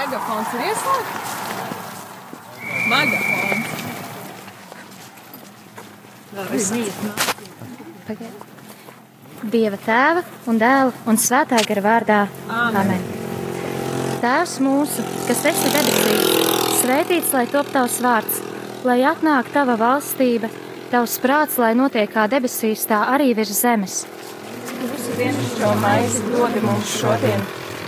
Megafons ir ieslēgts? Megafons. Pagaid. Dieva tēva un dēla un svētā gara vārdā. Amen. Tēvs mūsu, kas esi debesīs, svētīts lai top tavs vārds, lai atnāk tava valstība, tavs prāts, lai notiek kā debesīs, tā arī virs zemes. Mūsu maizi dod mums šodien,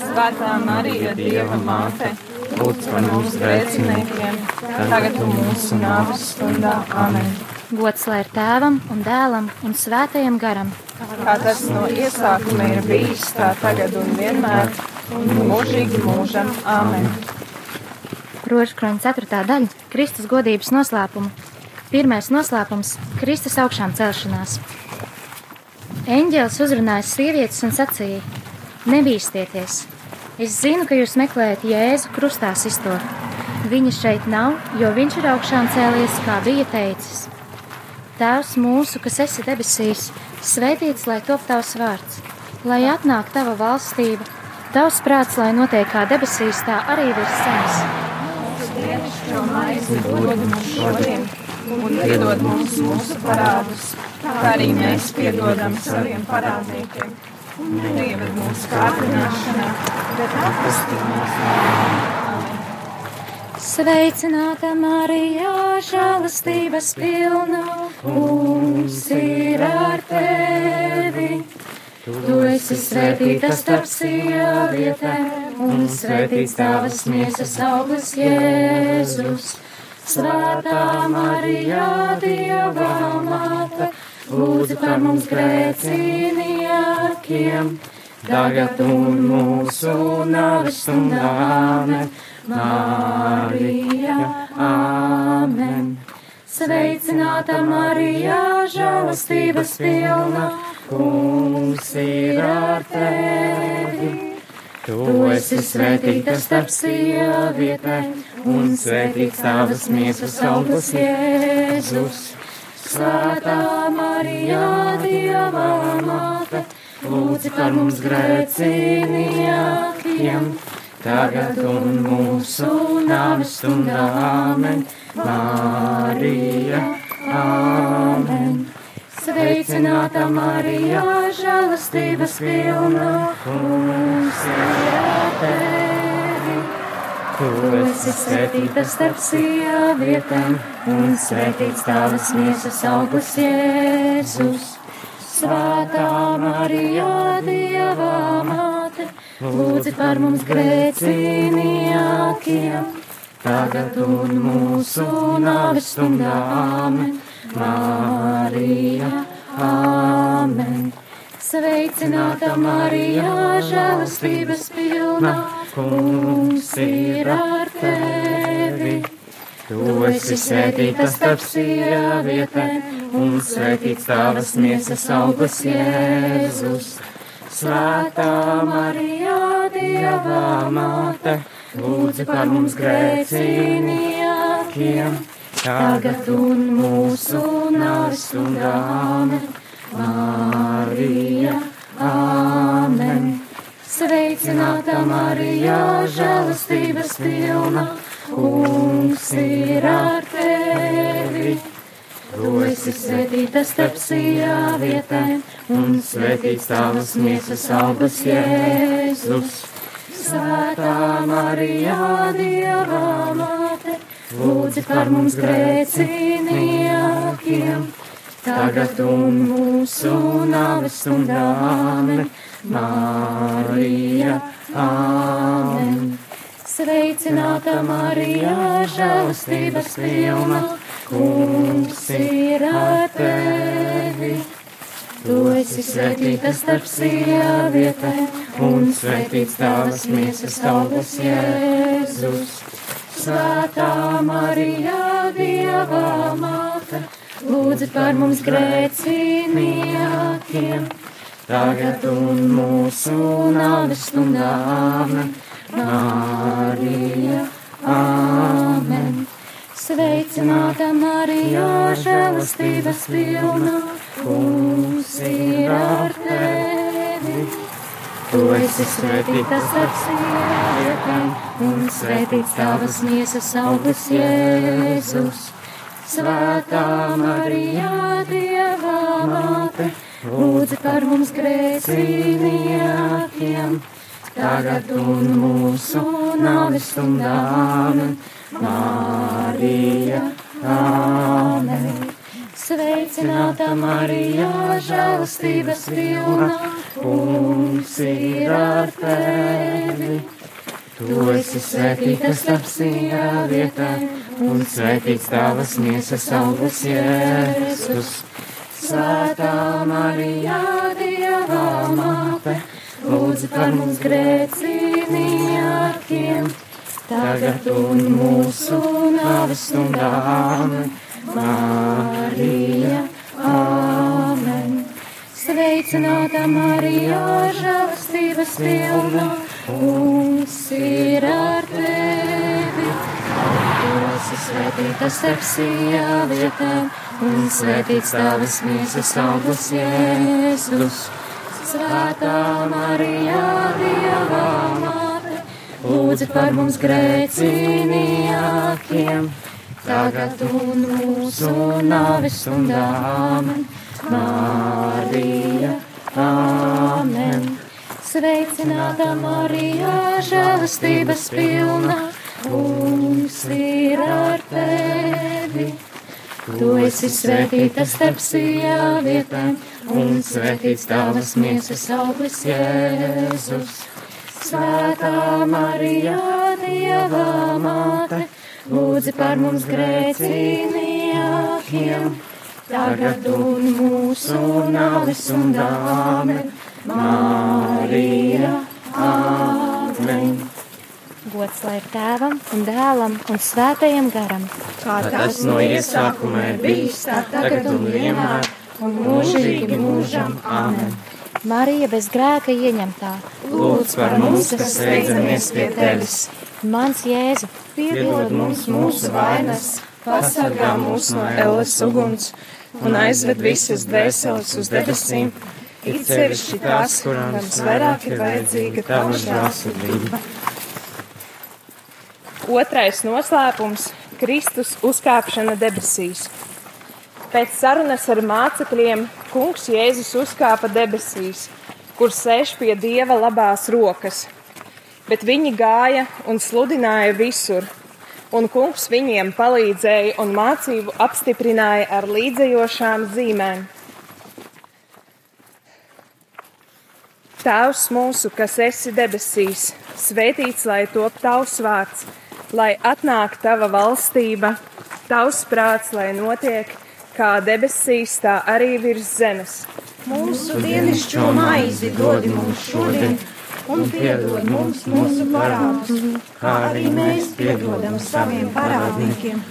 Svētā Marija, Dieva māte, lūdz par mums grēciniekiem, tagad un mūsu nāves stundā. Amen. Gods lai ir tēvam un dēlam un svētajam garam. Kā tas no iesākuma ir bijis, tā tagad un vienmēr, un mūžīgi mūžam. Amen. Rožkroņa 4. daļa - Kristus godības noslēpuma. Pirmais noslēpums - Kristus augšām celšanās. Eņģēlis uzrunāja sievietes un sacīja: Nebīsties! Es zinu, ka jūs meklējat Jēzu krustā sisto. Viņa šeit nav, jo viņš ir augšām cēlies, kā bija teicis. Tēvs mūsu, kas esi debesīs, svētīts lai top tavs vārds, lai atnāk tava valstība, tavs prāts, lai notiek kā debesīs, tā arī virs zemes. Un piedod mums mūsu parādus, kā arī mēs piedodam saviem parādniekiem. Neieved mūsu kārdināšanā, bet atpestī mūs. Sveicināta Marija, žēlastības pilna, kungs ir ar tevi. Tu esi svētīta starp sievietēm, un svētīts tavas miesas auglis Jēzus. Svētā Marija, Dieva māte, lūdzu par mums grēciniekiem, tagad un mūsu nāves stundā. Amen. Marija, Āmen. Sveicināta Marija, žēlastības pilna, kungs ir ar tevi. Tu esi svētīta starp sievietēm, un svētīts tavas miesas augurs Jēzus. Svētā Marija, Dieva māte, lūdzi par mums grēciniekiem tagad un mūsu nāves stundā. Amen. Marija, Amen. Sveicināta Marija, žēlastības pilna, kungs ir tevi. Tu esi svētīta starp sievietēm, un svētīts tavas miesas augurs Jēzus. Svētā Marija, Dieva māte, lūdzi par mums grēciniekiem, tagad un mūsu nāves stundā. Amen. Marija, Amen. Sveicināta Marija, žēlastības pilna, kungs ir ar tevi. Tu esi svētīta starp sievietēm, un svētīts tavas miesas augurs Jēzus. Svētā Marija, Dieva māte, lūdzu par mums grēciniekiem, tagad un mūsu. Amen. Marija, Amen. Sveicināta Marija, žēlastības pilna, kungs ir ar tevi. Tu esi svētīta starp sievietēm, un svētīts tavas miesas augurs Jēzus. Svētā Marija, Dieva māte, lūdzi par mums grēciniekiem, tagad un mūsu nāves stundā. Marija, Āmen. Sveicināta Marija, žēlastības pilna, kungs ir ar tevi. Tu esi svētīta starp sievietēm, un svētīts tavas miesas augurs Jēzus. Svētā Marija, Dieva māte, lūdzi par mums grēciniekiem, tagad un mūsu nāves stundām. Marija, Āmen. Sveicināta Marija, žēlastības pilna, kungs ir ar tevi. Tu esi svētīta starp sievietēm, un svētīts tavas miesas augurs Jēzus. Svētā Marija, Dieva māte, lūdzi par mums grēciniekiem, tagad un mūsu nāves stundām. Marija, Āmen. Sveicināta Marija, žēlastības pilna, kungs ir ar tevi. Tu esi svētīta starp sievietēm, un svētīts tavas miesas augurs Jēzus. Svētā Marija, Dieva māte, lūdzu par mums grēciniekiem, tagad un mūsu nāves stundām. Marija, Āmen. Sveicināta Marija, žēlastības pilna, kungs ir ar tevi. Tu esi svētīta starp sievietēm, un svētīts tavas miesas augurs Jēzus. Svētā Marija, Dieva māte, lūdzi par mums grēciniekiem, tagad un mūsu nāves stundām. Marija, Āmen. Sveicināta Marija, žēlastības pilna, kungs ir ar tevi. Tu esi svētīta starp sievietēm, un svētīts tavas miesas auglis Jēzus. Svētā Marija, Dieva māte, lūdzi par mums grēciniekiem, tagad un mūsu nāves stundām. Marija, Āmen. Gods lai ir tēvam un dēlam un svētajam garam. Kā tas no iesākuma ir bijis, tā tagad un vienmēr, un mūžīgi mūžam. Āmen. Marija bez grēka ieņemtā. Lūdz par mums, kas steidzamies pie tevis. Mans Jēzu, Piedod mums mūsu vainas, pasargā mūs no elles uguns un aizved visas dvēseles uz debesīm. It sevišķi tās, kurām visvairāk ir vajadzīga tava žēlsirdība. Otrais noslēpums - Kristus uzkāpšana debesīs. Pēc sarunas ar mācekļiem Kungs Jēzus uzkāpa debesīs, kur sēž pie Dieva labās rokas. Bet viņi gāja un sludināja visur, un Kungs viņiem palīdzēja un mācību apstiprināja ar līdzējošām zīmēm. Tēvs mūsu, kas esi debesīs, svētīts lai top tavs vārds, lai atnāk tava valstība, tavs prāts, lai notiek kā debesīs, tā arī virs zemes. Mūsu dienascho maizi dod mums šodien, un piedod mums mūsu parādus, kā arī mēs piedodam saviem parādniekiem,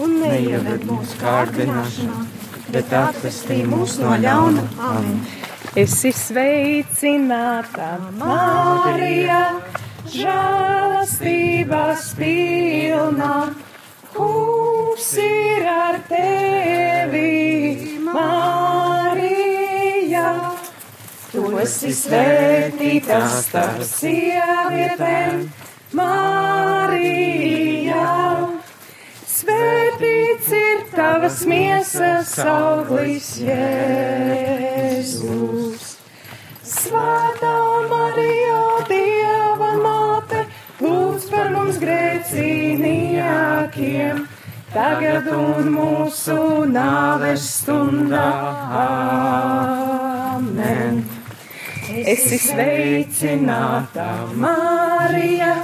un neieved mūsu kārdināšanā, bet atvestī mūs no ļauna. Amen. Esi sveicināta, Marija, žēlastības pilna. Kungs ir ar tevi, Marija. Tu esi svētīta starp sievietēm, Marija. Svētīts ir tavas miesas auglis, Jēzus. Svētā Marija, Dieva māte, lūdz par mums grēciniekiem, tagad un mūsu nāves stundā. Amen. Esi sveicināta, Marija,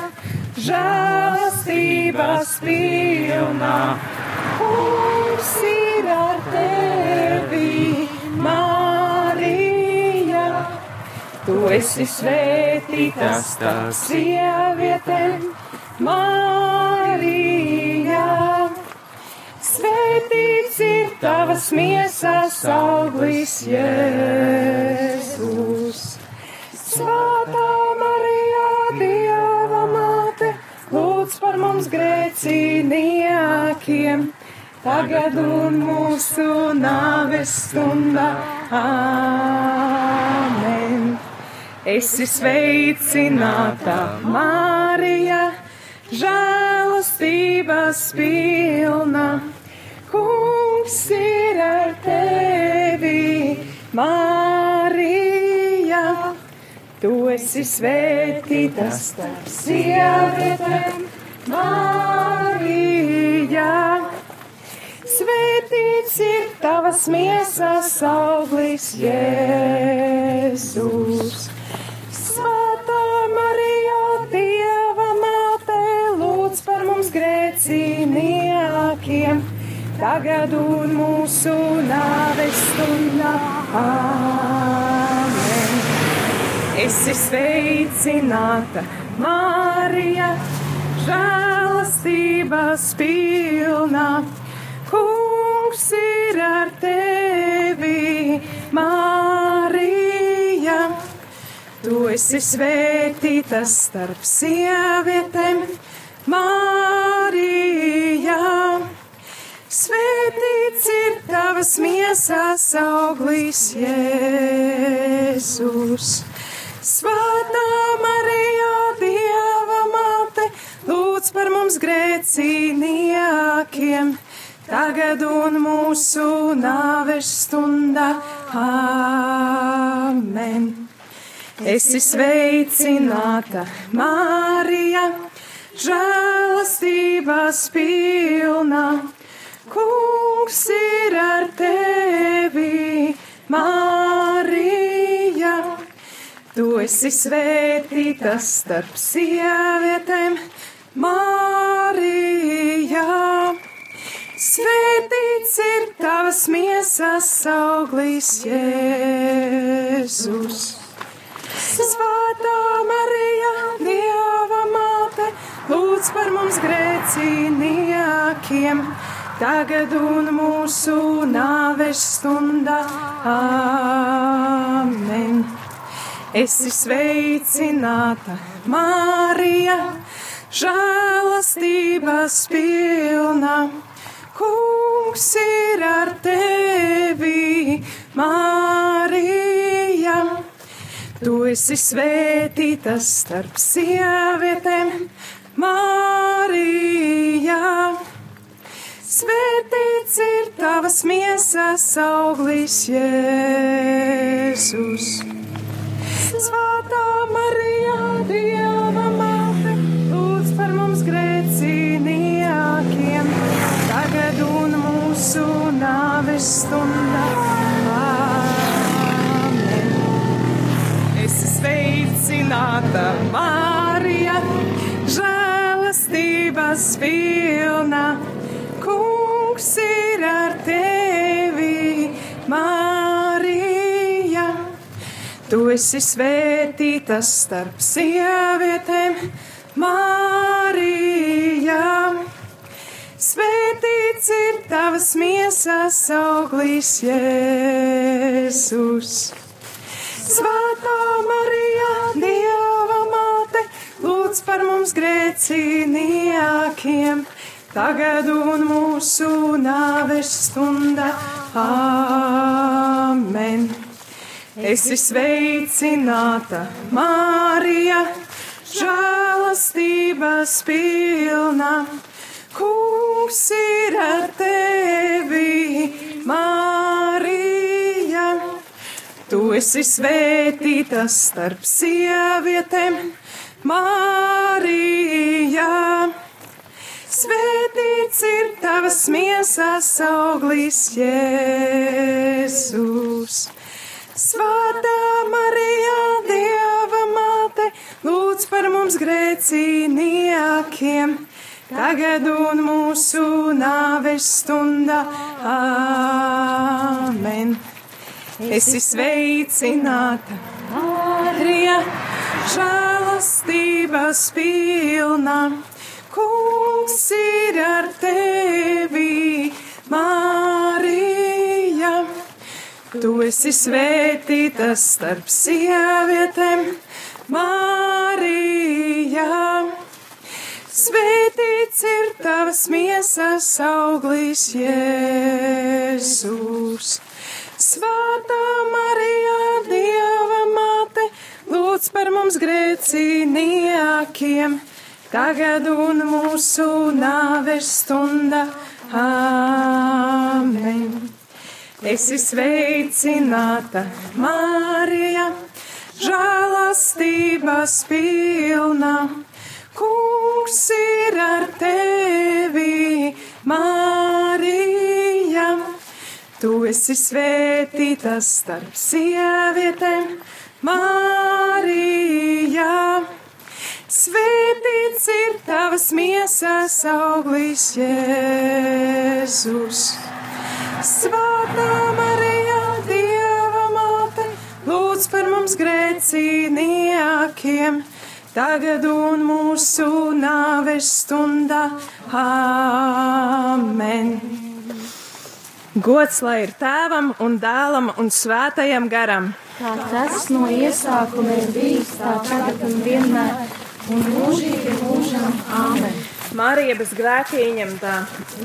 žēlastības pilnā. Kungs ir ar tevi, Marija. Tu esi svētītas starp sievietēm, Marija. Svētīts ir tavas miesas auglis, Jēzus. Svētā Marija, Dieva māte, lūdz par mums grēciniekiem, tagad un mūsu nāves stundā. Āmen. Esi sveicināta, Marija, žēlastības pilna. Kungs ir ar tevi, Marija. Tu esi svētīta starp sievietēm, Marija. Svētīts ir tavas miesas auglis, Jēzus. Svētā Marija, Dieva māte, lūdz par mums grēciniekiem, tagad un mūsu nāves stundā. Āmen. Esi sveicināta, Marija, žēlastības pilna. Kungs ir ar tevi, Marija. Esi svētīta starp sievietēm, Marija. Svētīts ir tavas miesas auglis, Jēzus. Svētā Marija, Dieva māte, lūdz par mums grēciniekiem, tagad un mūsu nāves stundā. Āmen. Esi sveicināta, Marija, žēlastības pilna. Kungs ir ar tevi, Marija. Tu esi svētīta starp sievietēm, Marija. Svētīts ir tavas miesas auglis, Jēzus. Svētā Marija, Dieva māte, lūdz par mums grēciniekiem, tagad un mūsu nāves stundā. Āmen. Esi sveicināta, Marija, žēlastības pilna. Kungs ir ar tevi, Marija. Tu esi svētīta starp sievietēm, Marija. Svētīts ir tavas miesas auglis, Jēzus. Svētā Marija, Dieva māte, lūdz par mums grēciniekiem, tagad un mūsu nāves stundā. Sveicināta, Marija, žēlastības pilna. Kungs ir ar tevi, Marija. Tu esi svētīta starp sievietēm, Marija. Svētīts ir tavas miesas auglis, Jēzus. Svētā Marija, Dieva māte, lūdz par mums grēciniekiem, tagad un mūsu nāves stundā. Āmen. Esi sveicināta, Marija, žēlastības pilna. Kungs ir ar tevi, Marija. Tu esi svētīta starp sievietēm, Marija. Svētīts ir tavas miesas auglis, Jēzus. Svētā Marija, Dieva māte, lūdz par mums grēciniekiem, tagad un mūsu nāves stundā. Āmen. Esi sveicināta, Marija, žēlastības pilna. Kungs ir ar tevi, Marija. Tu esi svētīta starp sievietēm, Marija. Svētīts ir tavas miesas auglis, Jēzus. Svētā Marija, Dieva māte, lūdz par mums grēciniekiem, tagad un mūsu nāves stunda. Āmen. Esi sveicināta, Marija, žēlastības pilna. Kungs ir ar tevi, Marija. Tu esi svētīta starp sievietēm, Marija. Svētīts ir tavas miesas auglis, Jēzus. Svētā Marija, Dieva māte, lūdz par mums grēciniekiem, tagad un mūsu nāves stundā. Āmen! Gods lai ir tēvam un dēlam un svētajam garam. Kā tas no iesākuma ir bijis, tā tagad un vienmēr, un mūžīgi mūžam. Āmen! Marija bez grēka ieņemtā.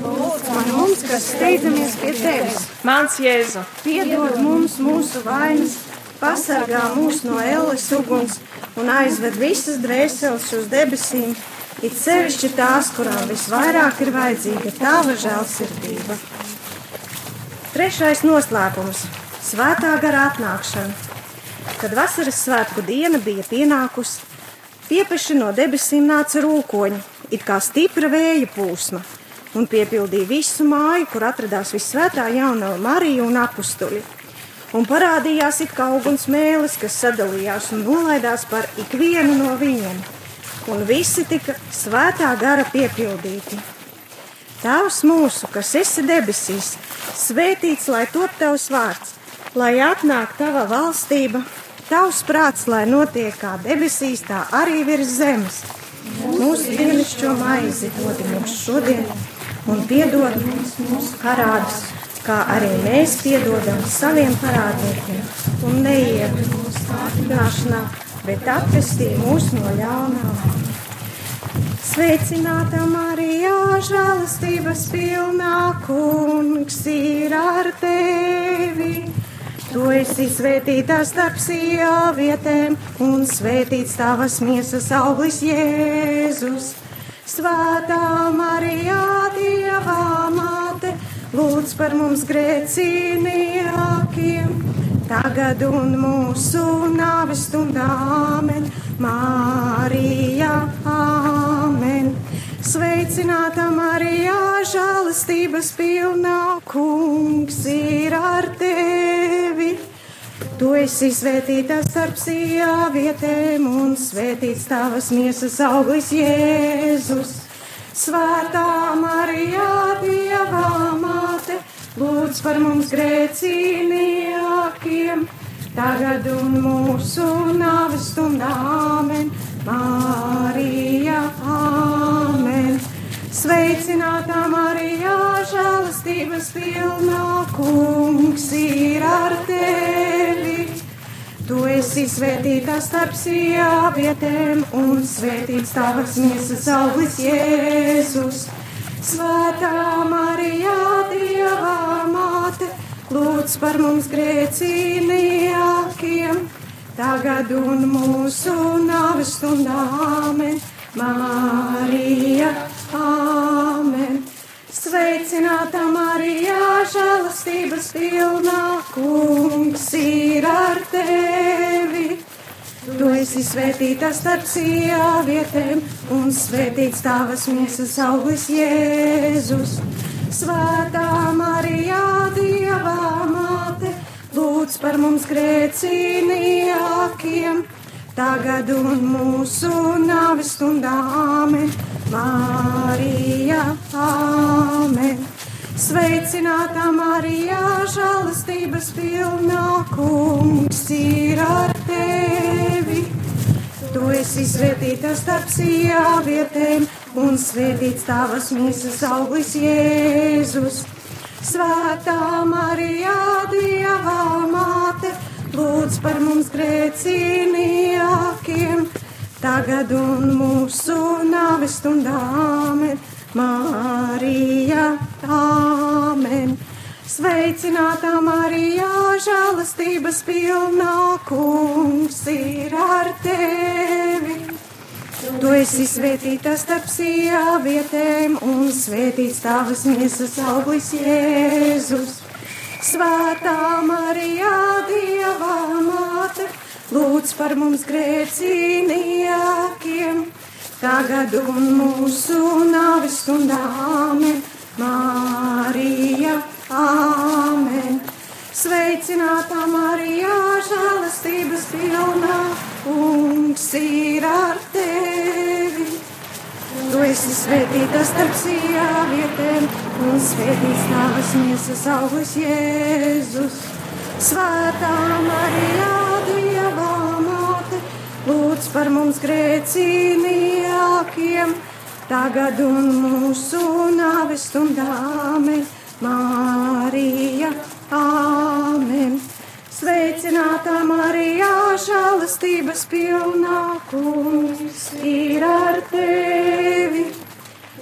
Lūdzu mums, kas steidzamies pie tevis. Mans Jēzu, Piedod mums mūsu vainas, pasargā mūs no elles uguns un aizved visas dvēseles uz debesīm, it sevišķi tās, kurām visvairāk ir vajadzīga tava žēlsirdība. Trešais noslēpums - Svētā gara atnākšana. Kad vasaras svētku diena bija pienākusi, piepeši no debesīm nāca rūkoņi, it kā stipra vēja plūsma, un piepildīja visu māju, kur atradās visvētā jaunā Marija un apstuļi. Un parādījās it kā uguns mēlis, kas sadalījās un nolaidās par ikvienu no viņiem, un visi tika svētā gara piepildīti. Tēvs mūsu, kas esi debesīs, svētīts lai top tavs vārds, lai atnāk tava valstība, tavs prāts, lai notiek kā debesīs, tā arī virs zemes. Mūsu dienascho maizi dod mums šodien, un piedod mums mūsu parādus, kā arī mēs piedodam saviem parādniekiem, un neiet mūsu kārdināšanā, bet atvestī mūs no ļaunā. Sveicināta Marija, žēlastības pilnā kungs ir ar tevi. Tu esi svētīta starp sievietēm, un svētīts tavas miesas auglis Jēzus. Svētā Marija, Dieva māte, lūdz par mums grēciniekiem, tagad un mūsu nāves stundā. Āmen. Marija, Āmen. Sveicināta Marija, žēlastības pilnā kungs ir ar tevi. Tu esi svētīta starp sievietēm, un svētīts tavas miesas auglis Jēzus. Svētā Marija, Dieva māte, lūdz par mums grēciniekiem, tagad un mūsu nāves stundā. Marija, Āmen. Sveicināta Marija, žēlastības pilnā kungs ir ar tevi. Tu esi svētīta starp sievietēm, un svētīts tavas miesas auglis Jēzus. Svētā Marija, Dieva māte, lūdz par mums grēciniekiem, tagad un mūsu nāves stundā. Āmen. Marija, Āmen. Sveicināta Marija, žēlastības pilnā kungs ir ar tevi. Tu esi svētīta starp sievietēm, un svētīts tavas miesas auglis Jēzus. Svētā Marijā, Dieva māte, lūdz par mums grēcīnījākiem, tagad un mūsu nāves stundā. Āmen. Marija, Āmen. Sveicinātā Marijā, žēlastības pilnā kungs ir ar tevi. Tu esi svētīta starp sievietēm, un svētīts tavas mīsas auglis Jēzus. Svētā Marijā, Dieva māte, lūdz par mums grēcīnījākiem, tagad un mūsu nāves stundām. Marija, Āmen! Sveicinātā Marijā, žēlastības pilnā kungs ir ar tevi! Tu esi svētīta starp sievietēm, un svētīts tavas miesas auglis Jēzus. Svētā Marijā, Dieva māte, lūdz par mums grēcīnījākiem! tagad un mūsu nāves stundā. Āmen, Marija, Āmen. Sveicinātā Marijā, žēlastības pilnā, kungs ir ar tevi. Tu esi svētīta starp sievietēm, un svētīts tavas miesas augurs Jēzus. Svētā Marijā, Dieva māte, lūdz par mums grēcīnījākiem, tagad un mūsu nāves stundām. Marija, Āmen! Sveicinātā Marijā, žēlastības pilnā kungs ir ar tevi!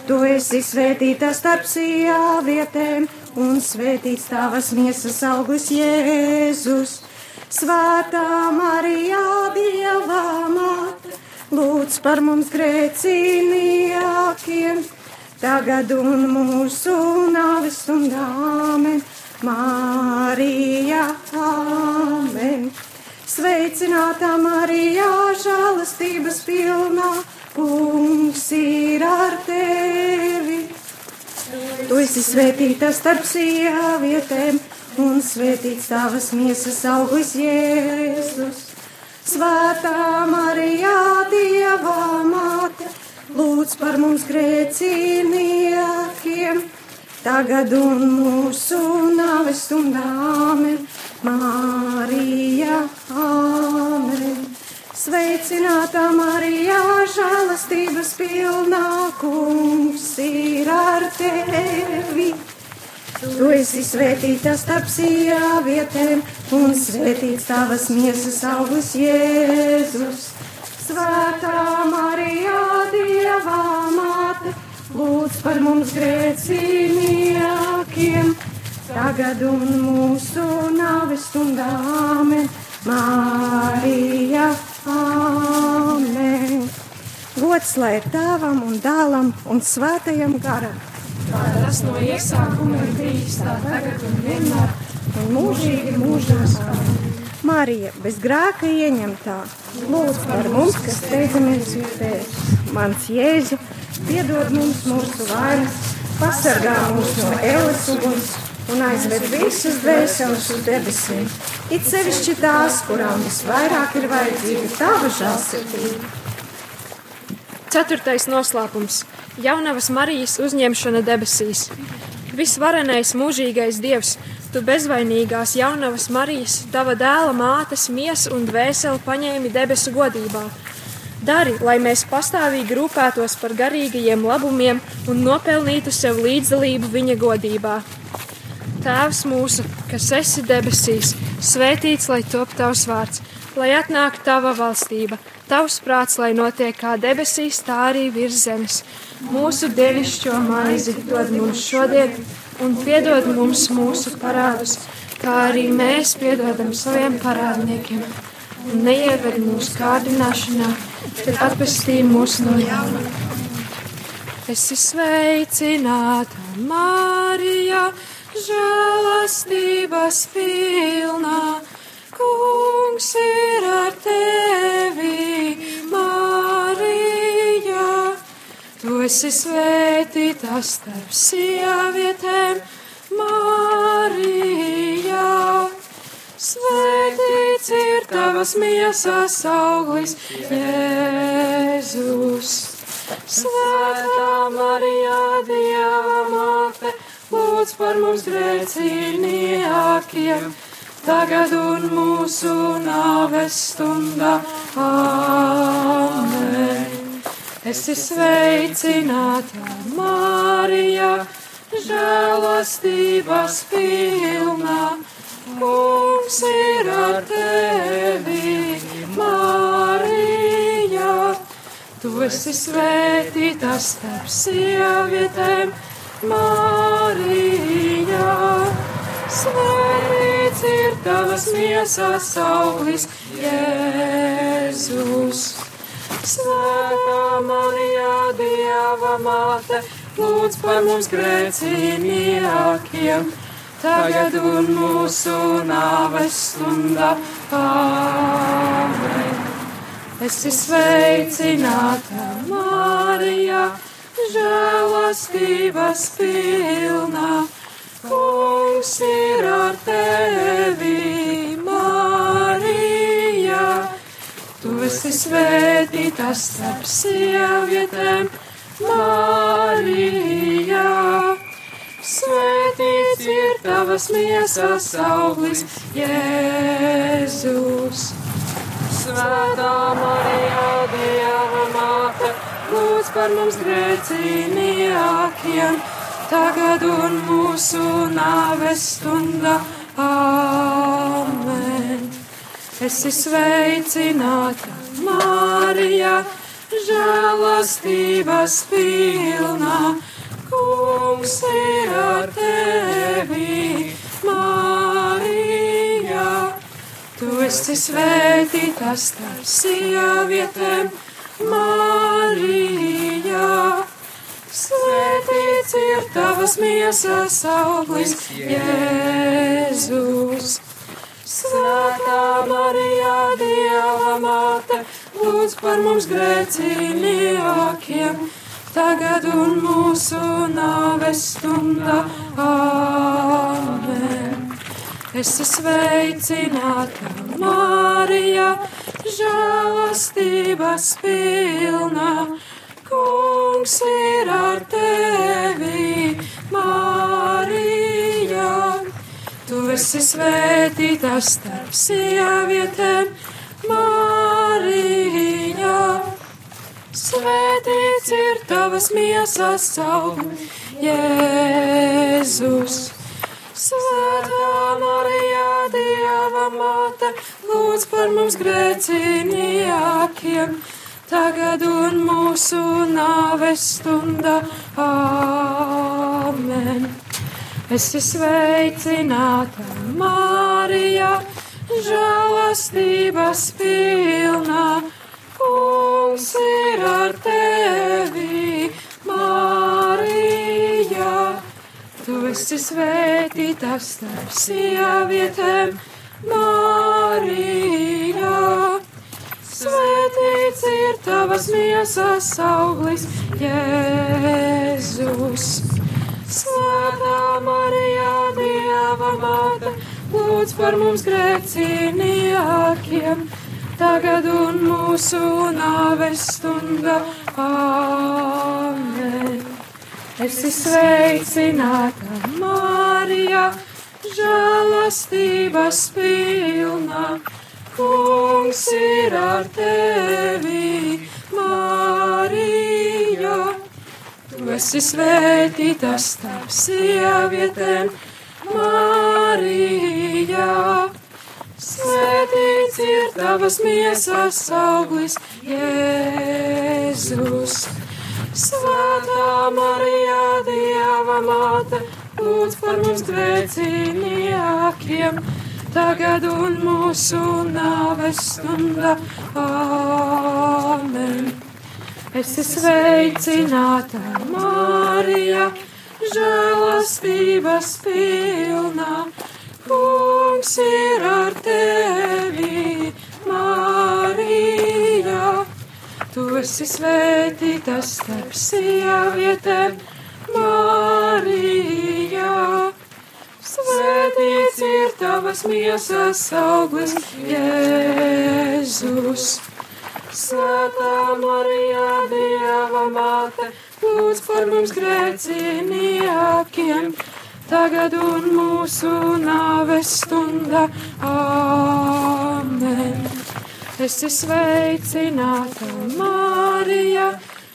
Tu esi svētīta starp sievietēm, un svētīts tavas miesas auglis Jēzus. Svētā Marijā, Dieva māte, lūdz par mums grēcīnījākiem, tagad un mūsu nāves stundām. Marija, Āmen! Sveicinātā Marijā, žēlastības pilnā, kungs ir ar tevi! Tu esi svētīta starp sievietēm un svētīts tavas miesas auglis Jēzus. Svētā Marijā, Dieva māte, lūdz par mums grēcīniekiem, tagad un mūsu nāves stundām. Marija, Āmen! Sveicinātā Marijā, žēlastības pilnā kungs ir ar tevi! Tu esi svētīta starp sievietēm, un svētīts tavas miesas augurs Jēzus. Svētā Marijā, Dieva māte, lūdz par mums grēcīniekiem, tagad un mūsu nāves stundām. Marija, Āmen! Gods lai ir tēvam un dēlam un svētajam garam! kā tas no iesākuma ir bijis, tā tagad un vienmēr, un mūžīgi mūžos. Marija, bez grēka ieņemtā, lūdz par mums, kas steidzamies pie tevis. Mans Jēzu, piedod mums mūsu vainas, pasargā mūs no ēles uguns un aizved visus dvēseles uz debesīm. It sevišķi tās, kurām visvairāk ir vajadzīga tava žēlsirdība. Ceturtais noslēpums - Jaunavas Marijas uzņemšana debesīs. Visvarenais mūžīgais Dievs, tu bezvainīgās jaunavas Marijas, tava dēla mātes miesu un dvēseli paņēmi debesu godībā. Dari, lai mēs pastāvīgi rūpētos par garīgajiem labumiem un nopelnītu sev līdzdalību viņa godībā. Tēvs mūsu, kas esi debesīs, svētīts lai top tavs vārds, lai atnāk tava valstība Tavs prāts, lai notiek kā debesīs, tā arī virs zemes. Mūsu dievišķo maizi dod mums šodien, un piedod mums mūsu parādus, kā arī mēs piedodam saviem parādniekiem. Un neieved mūsu kārdināšanā, bet atpestī mūs no jauna. Es izsveicināta Marija, žēlastības pilnā, kungs ir ar tevi, Marija. Tu esi svētīta starp sievietēm, Marija. Svētīts ir tavas miesas auglis, Jēzus. Svētā Marija, Dieva māte, lūdz par mums grēcīniekiem, tagad un mūsu nāves stundā. Amen. Esi sveicināta, Marija, žēlastības pilnā. Kungs ir ar tevi, Marija. Tu esi svētīta starp sievietēm, Marija. Svētīts ir tavas miesas auglis, Jēzus. Svētā Marija, Dieva māte, lūdz par mums grēcīniekiem, tagad un mūsu nāves stundā. Āmen. Esi sveicināta, Marija, žēlastības pilnā. Kungs ir ar tevi, Marija. Tu esi svētīta starp sievietēm, Marija. Svētīts ir tavas miesas auglis, Jēzus. Svētā Marija, Dieva māte, lūdz par mums grēcīniekiem, tagad un mūsu nāves stundā. Amen. Esi sveicināta, Marija, žēlastības pilnā. Kungs ir ar tevi, Marija. Tu esi svētīta starp sievietēm, Marija. Svētīts ir tavas miesas auglis, Jēzus. Svētā Marija, Dieva māte, lūdz par mums grēcīniekiem, tagad un mūsu nāves stundā. Āmen. Esi sveicināta, Marija, žēlastības pilnā. Kungs ir ar tevi, Marija. Tu esi svētīta starp sievietēm, Marija. Svētīts ir tavas miesas auglis, Jēzus. Svētā Marija, Dieva māte, lūdz par mums grēcīniekiem, tagad un mūsu nāves stundā. Āmen. Esi sveicināta, Marija, žēlastības pilnā. Kungs ir ar tevi, Marija. Tu esi svētīta starp sievietēm, Marija. Svētīts ir tavas miesas auglis, Jēzus. Svētā Marija, Dieva māte, lūdz par mums grēcīniekiem, tagad un mūsu nāves stundā. Āmen. Esi sveicināta, Marija, žēlastības pilnā. Kungs ir ar tevi, Marija. Tu esi svētīta starp sievietēm, Marija. Svētīts ir tavas miesas auglis, Jēzus. Svētā Marija, Dieva māte, lūdz par mums grēcīniekiem, tagad un mūsu nāves stundā. Āmen. Esi sveicināta, Marija, žēlastības pilnā. Kungs ir ar tevi, Marija. Tu esi svētītas starp sievietēm, Marija. Svētīts ir tavas miesas auglis, Jēzus. Svētā Marija, Dieva māte, lūdz par mums grēciniekiem, tagad un mūsu nāves stunda. Āmen. Esi sveicināta, Marija,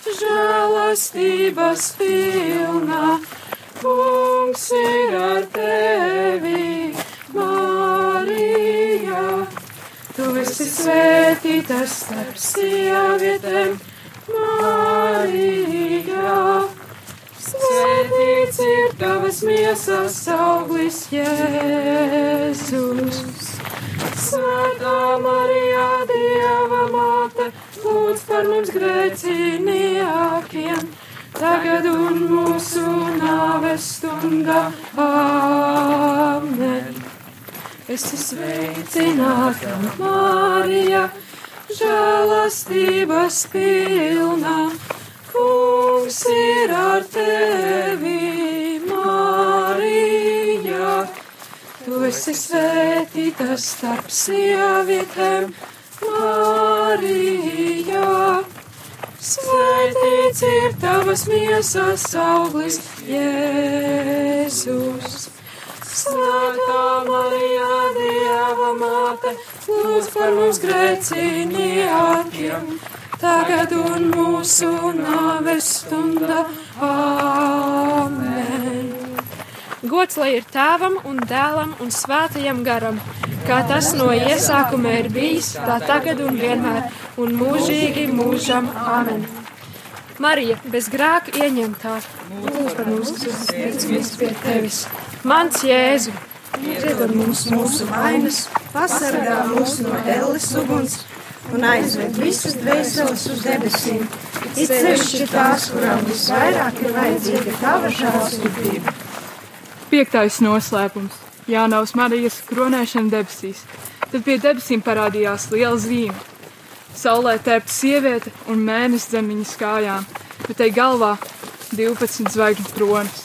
žēlastības pilna. Kungs ir ar tevi, Marija. Tu esi svētīta starp sievietēm, Marija. Svētīts ir tavas miesas auglis, Jēzus. Svētā Marija, Dieva māte, lūdz par mums grēciniekiem, tagad un mūsu nāves stundā. Āmen. Esi sveicināta, Marija, žēlastības pilna. Kungs ir ar tevi, Marija. Tu esi svētīta starp sievietēm, Marija. Svētīts ir tavas miesas auglis, Jēzus. Svētā Marija, Dieva māte, lūdz par mums grēciniekiem, tagad un mūsu nāves stunda. Āmen. Gods lai ir tēvam un dēlam un svētajam garam, kā tas no iesākuma ir bijis, tā tagad un vienmēr, un mūžīgi mūžam. Āmen. Marija, bez grēka ieņemtā, lūdz par mums, kas ir pie tevis. Mans Jēzu, Piedod mums mūsu vainas, pasargā mūs no elles uguns un aizved visas dvēseles uz debesīm. It sevišķi tās, kurām visvairāk ir vajadzīga tava žēlsirdība. Piektais noslēpums - Jānaus Marijas kronēšana debesīs. Tad pie debesīm parādījās liela zīme. Saulē tērpta sieviete un mēnesis zem viņas kājām, bet tai galvā 12 zvaigžņu kronas.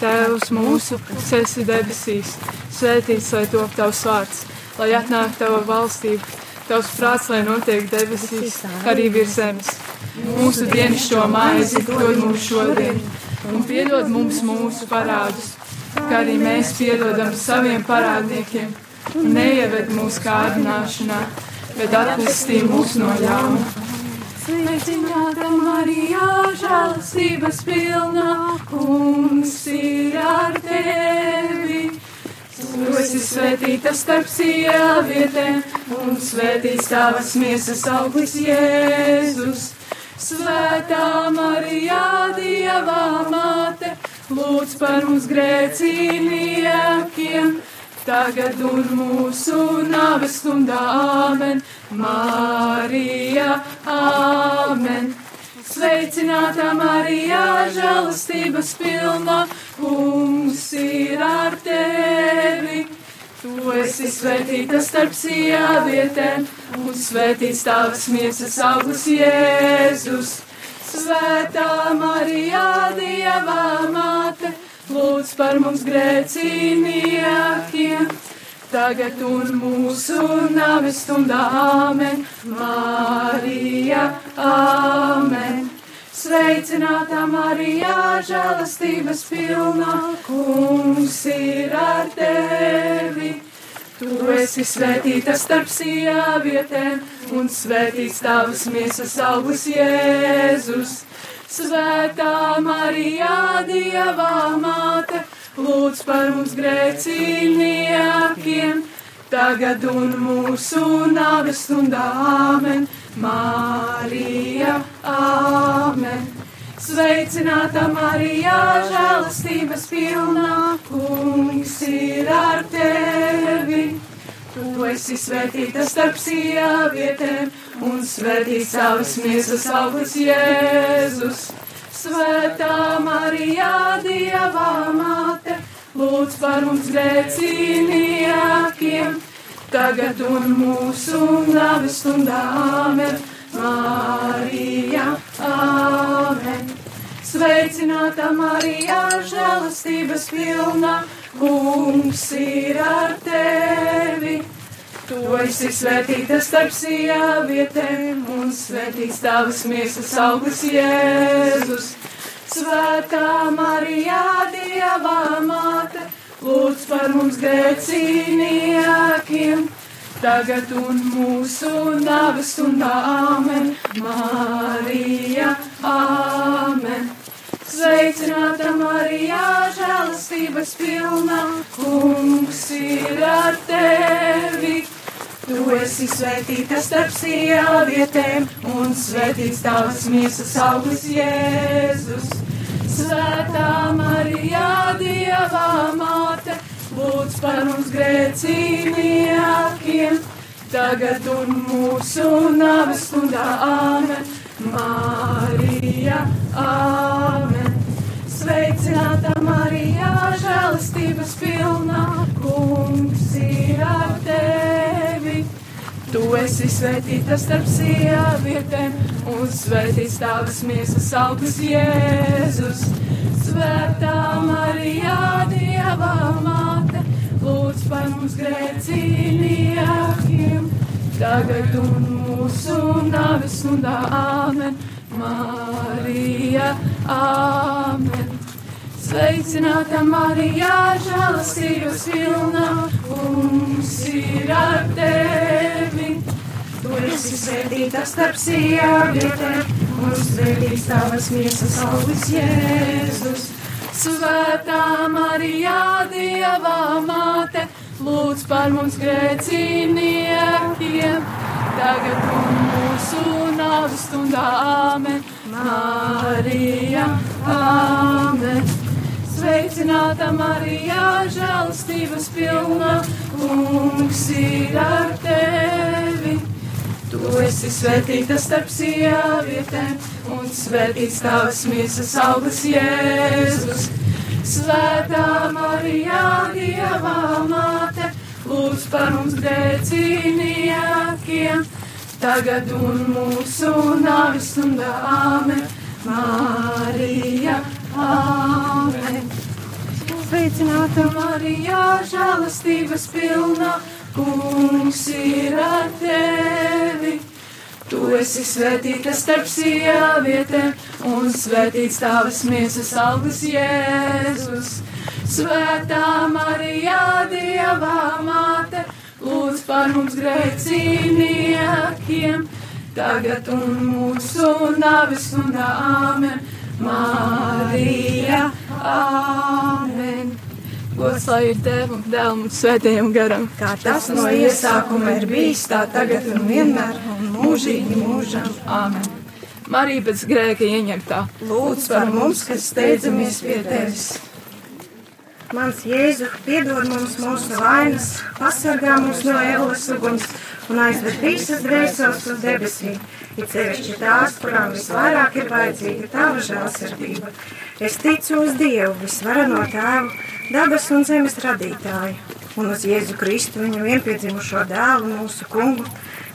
Tēvs mūsu, kas esi debesīs, svētīts lai top tavs vārds, lai atnāk tava valstība, tavs prāts, lai notiek debesīs, arī virs zemes. Mūsu dienascho maizi dod mums šodien, un piedod mums mūsu parādus, kā arī mēs piedodam saviem parādniekiem, un neieved mūsu kārdināšanā, bet atpestī mūs no ļauna. Sveicināta Marijā, žēlastības pilnā, kungs ir ar tevi. Tu esi svētīta starp sievietēm, un svētīts tavas miesas auglis Jēzus. Svētā Marijā, Dieva māte, lūdz par mums grēciniekiem, tagad un mūsu nāves stundā āmen. Marija, āmen. Sveicināta Marijā, žēlastības pilna, kungs ir ar tevi. Tu esi svētīta starp sievietēm, un svētīts tavas miesas augurs Jēzus. Svētā Marijā, Dieva māte, lūdz par mums grēciniekiem, tagad un mūsu nāves stundā āmen. Marija, āmen. Sveicināta Marijā, žēlastības pilna, kungs ir ar tevi. Tu esi svētīta starp sievietēm, un svētīts tavas miesas augurs Jēzus. Svētā Marijā, Dieva māte, lūdz par mums grēciniekiem, tagad un mūsu nāves stundā āmen. Marija, āmen. Sveicināta Marijā, žēlastības pilnā, kungs ir ar tevi. Tu esi svētīta starp sievietēm, un svētīts savas miesas augurs Jēzus. Svētā Marijā, Dieva māte, lūdz par mums grēciniekiem, tagad un mūsu nāves stundā āmen. Marija, Āmen. Sveicināta Marija, žēlastības pilna, kungs ir ar tevi. Tu esi svētīta starp sievietēm, un svētīts tavas miesas auglis Jēzus. Svētā Marijā, Dieva māte, lūdz par mums grēciniekiem, tagad un mūsu nāves stundā, amen, Marija, amen. Sveicināta Marijā, žēlastības pilna, kungs ir ar tevi. Tu esi svētīta starp sievietēm, un svētīts tavas miesas auglis Jēzus. Svētā Marijā, Dieva māte, lūdz par mums grēciniekiem, tagad un mūsu nāves stundā, amen, Marija, amen. Sveicināta Marijā, žēlastības pilna, kungs ir. Tu esi svētīta starp sievietēm, un svētīts tavas miesas augurs Jēzus. Svētā Marijā, Dieva māte, lūdz par mums grēciniekiem, tagad un mūsu nāves stundā, amen, Marija, amen. Sveicināta Marijā, žēlastības pilna, kungs ir ar tevi. Tu esi svētīta starp sievietēm, un svētīts tavas miesas auglis Jēzus. Svētā Marijā, Dieva māte, lūdz par mums grēciniekiem, tagad un mūsu nāves stundā, amen, Marija, amen. Sveicināta Marijā, žēlastības pilna, kungs ir ar tevi. Tu esi svētīta starp sievietēm, un svētīts tavas miesas augurs Jēzus. Svētā Marijā, Dieva māte, lūdz par mums grēciniekiem, tagad un mūsu nāvis stundā, amen, Marija, amen. Sveicināta Marijā, žēlastības pilna, kungs ir ar tevi. Tu esi svētīta starp sievietēm, un svētīts tavas miesas augurs Jēzus. Svētā Marijā, Dieva māte, lūdz par mums grēciniekiem, tagad un mūsu nāves stundā, amen, Marija, amen. Gods lai ir Tēvam, Dēlam un Svētajam garam. Kā tas no iesākuma ir bijis, tā tagad un vienmēr un mūžīgi mūžam. Amen. Marija pēc grēka ieņemtā. Lūdz par mums, kas steidzamies pie tevis. Mans Jēzu, piedod mums mūsu vainas, pasargā mūs no ēlas uguns un aizved visas dvēseles uz debesīm. Ir sevišķi tās, kurām visvairāk ir vajadzīga tava žēlsirdība. Es ticu uz Dievu, visvarano tēvu, dabas un zemes radītāju, un uz Jēzu Kristu, viņu vienpiedzimušo dēlu, mūsu kungu,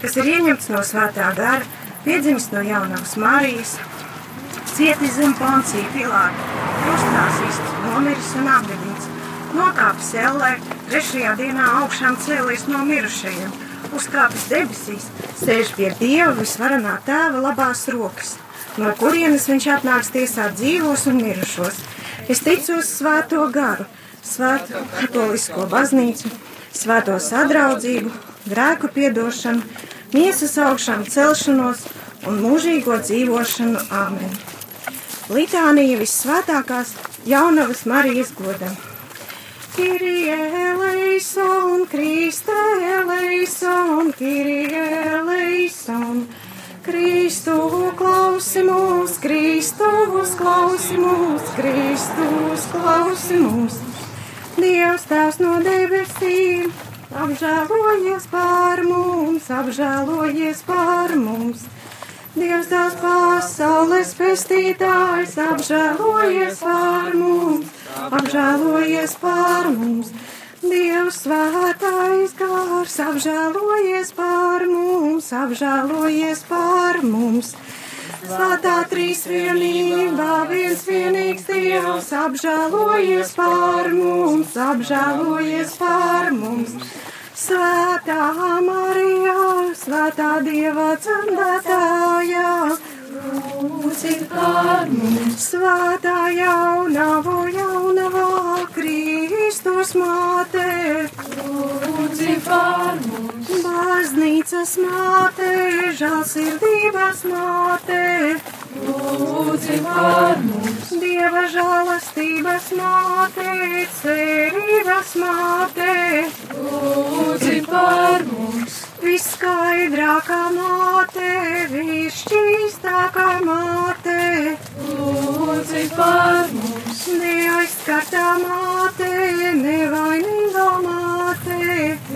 kas ir ieņemts no svētā gara, piedzimis no jaunās Marijas, cietis zem Poncija Pilāta, krustā sists, nomiris un apgadīts, nokāpis ellē, trešajā dienā augšām cēlies no mirušajiem, uzkāpis debesīs, sēž pie Dieva visvarenā tēva labās rokas, no kurienes viņš atnāks tiesāt dzīvos un mirušos. Es ticu uz svēto garu, svēto katolisko baznīcu, svēto sadraudzību, grēku piedošanu, miesas augšām celšanos un mūžīgo dzīvošanu. Āmen! Litānija vissvētākās jaunavas Marijas godam. Kirie eleison, Kriste eleison, Kirie eleison. Kristu klausi mūs, Kristus klausi mūs, Kristus klausi mūs. Dievs tās no debesīm, apžēlojies pār mums, apžēlojies pār mums. Dievs tās pasaules pestītājs, apžēlojies pār mums, apžēlojies pār mums. Dievs svētais gars apžēlojies par mums, apžēlojies par mums. Svētā trīsvienība, viens vienīgs Dievs, apžēlojies par mums, apžēlojies par mums. Svētā Marija, svētā Dieva dzemdētājā, lūdzi par mums. Svētā jaunavo, jaunavā, Kristus māte, lūdzi par mums. Baznīcas māte, žālsirdības māte, lūdzi par mums. Dieva žālastības māte, cerības māte, lūdzi par mums. Viskaidrākā māte, višķīstākā māte, lūdzi par mums. Neaizskartā māte, nevainīgā māte,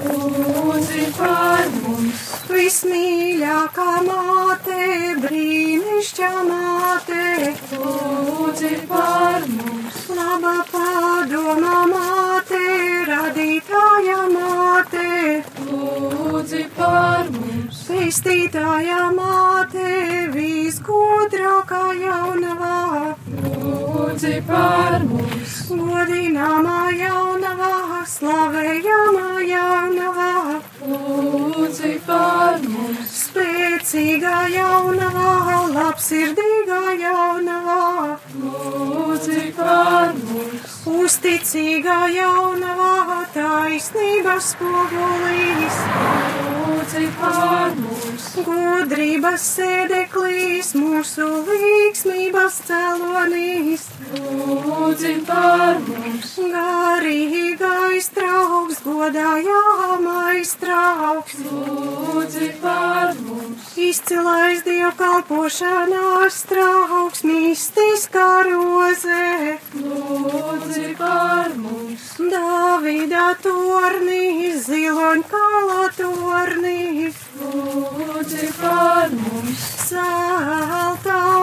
lūdzi par mums. Vismīļākā māte, brīnišķā māte, lūdzi par mums. Laba padomā māte, radītāja māte, lūdzi par mums. Pestītāja māte, visgudrākā jaunavā, lūdzi par mums. Godināmā jaunavā, slavējamā jaunavā, lūdzi par mums. Spēcīgā jaunavā, labsirdīgā jaunavā, lūdzi par mums. Uzticīgā jaunavā, taisnības spogulīs, lūdzi par mums. Gudrības sēdeklīs, mūsu līgsmības celonīs, lūdzi par mums. Garīgais trauks, godājāmais trauks, lūdzi par mums. Izcilais dievkalpošanās trauks, mistiskā roze, lūdzi par mums. Davida tornī, ziloņkala tornī, lūdzi par mums. Saltānām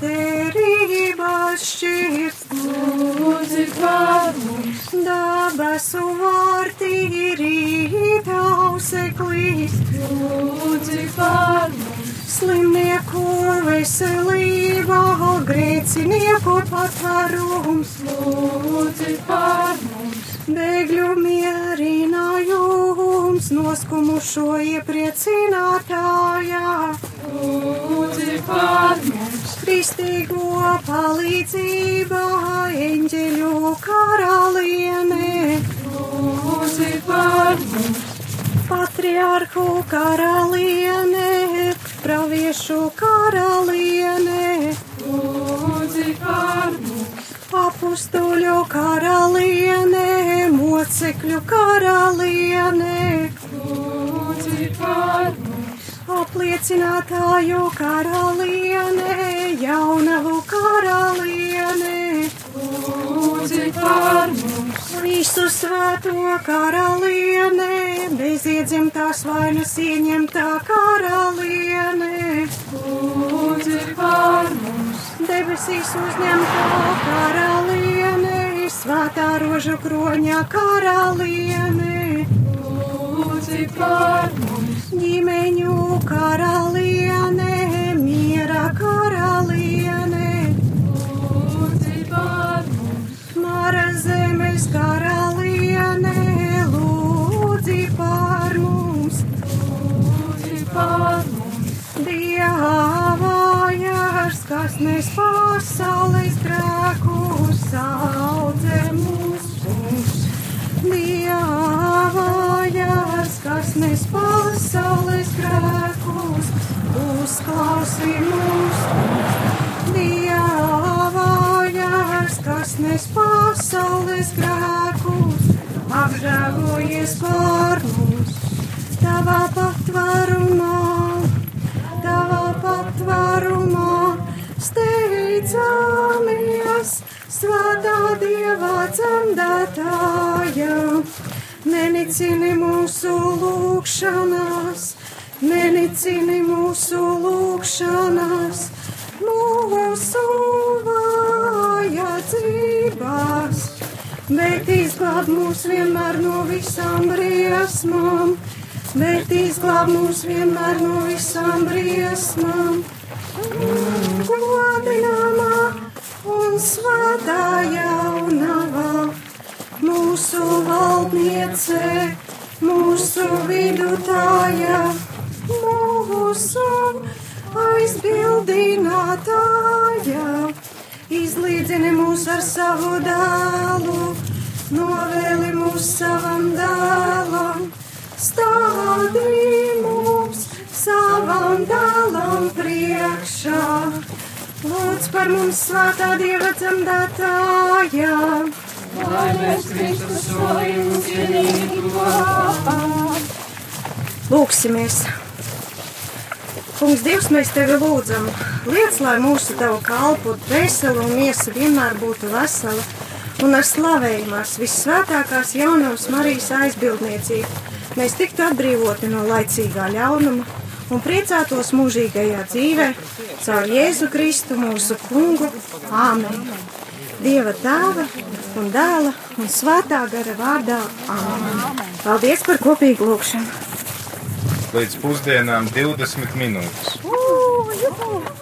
terības šķirs, lūdzi par mums. Dabasu vārtī rītauseklīs, lūdzi par mums. Slimnieku veselībā, grēcinieku patvarums, lūdzi par mums. Bēgļu mierinājums, noskumušo iepriecinātājā, lūdzi par mums. Kristīgo palīdzībā, eņģeļu karaliene, lūdzi par mums. Patriarhu karaliene, praviešu karaliene, lūdzi par mums. Apustuļu karaliene, mocekļu karaliene, lūdzi par mums. Apliecinātāju karaliene, jaunavu karaliene, lūdzi par mums. Visu svēto karaliene, bez iedzimtās vainas ieņemtā karaliene, lūdzi par mums. Debesīs uzņemtā karaliene, svētā rožu kroņa karaliene, lūdzi par mums. Ģimeņu karaliene, miera karaliene, lūdzi par mums. Mara zemes karaliene, lūdzi par mums, lūdzi par mums. Dievājās, kas nes pasaules grēkus, saudzē mūsus. Dievājās, kas nes pasaules grēkus, uzklausi mūsus. Dievājās, kas nes pasaules grēkus, apžēlojies par mums. Tavā patvērumā, tavā patvērumā, steidzamies, svētā Dieva dzemdētāja. Nenicini mūsu lūgšanās, nenicini mūsu lūgšanās, mūsu vajadzībās. bet izglāb mūs vienmēr no visām briesmām, bet izglāb mūs vienmēr no visām briesmām. Godināmā un svētā jaunavā, mūsu valdniece, mūsu vidutāja, mūsu aizbildinātāja, izlīdzini mūs ar savu dēlu, novēli mūs savam dēlam, stādi mums savam dēlam priekšā. Lūdz par mums svētā dieva dzemdētājā. Lai mēs Kristus solījumu cienīgi kopā. Lūksimies! Kungs, Dievs, mēs tevi lūdzam, liec, lai mūsu tavu kalpu dvēseli un miesa vienmēr būtu vesela un ar slavējumās vissvētākās jaunās Marijas aizbildniecību. Mēs tiktu atbrīvoti no laicīgā ļaunuma un priecātos mūžīgajā dzīvē caur Jēzu Kristu mūsu kungu. Āmen! Dieva tēva un dēla un svētā gara vārdā. Āmen! Paldies par kopīgu lūgšanu! Līdz pusdienām 20 minūtes.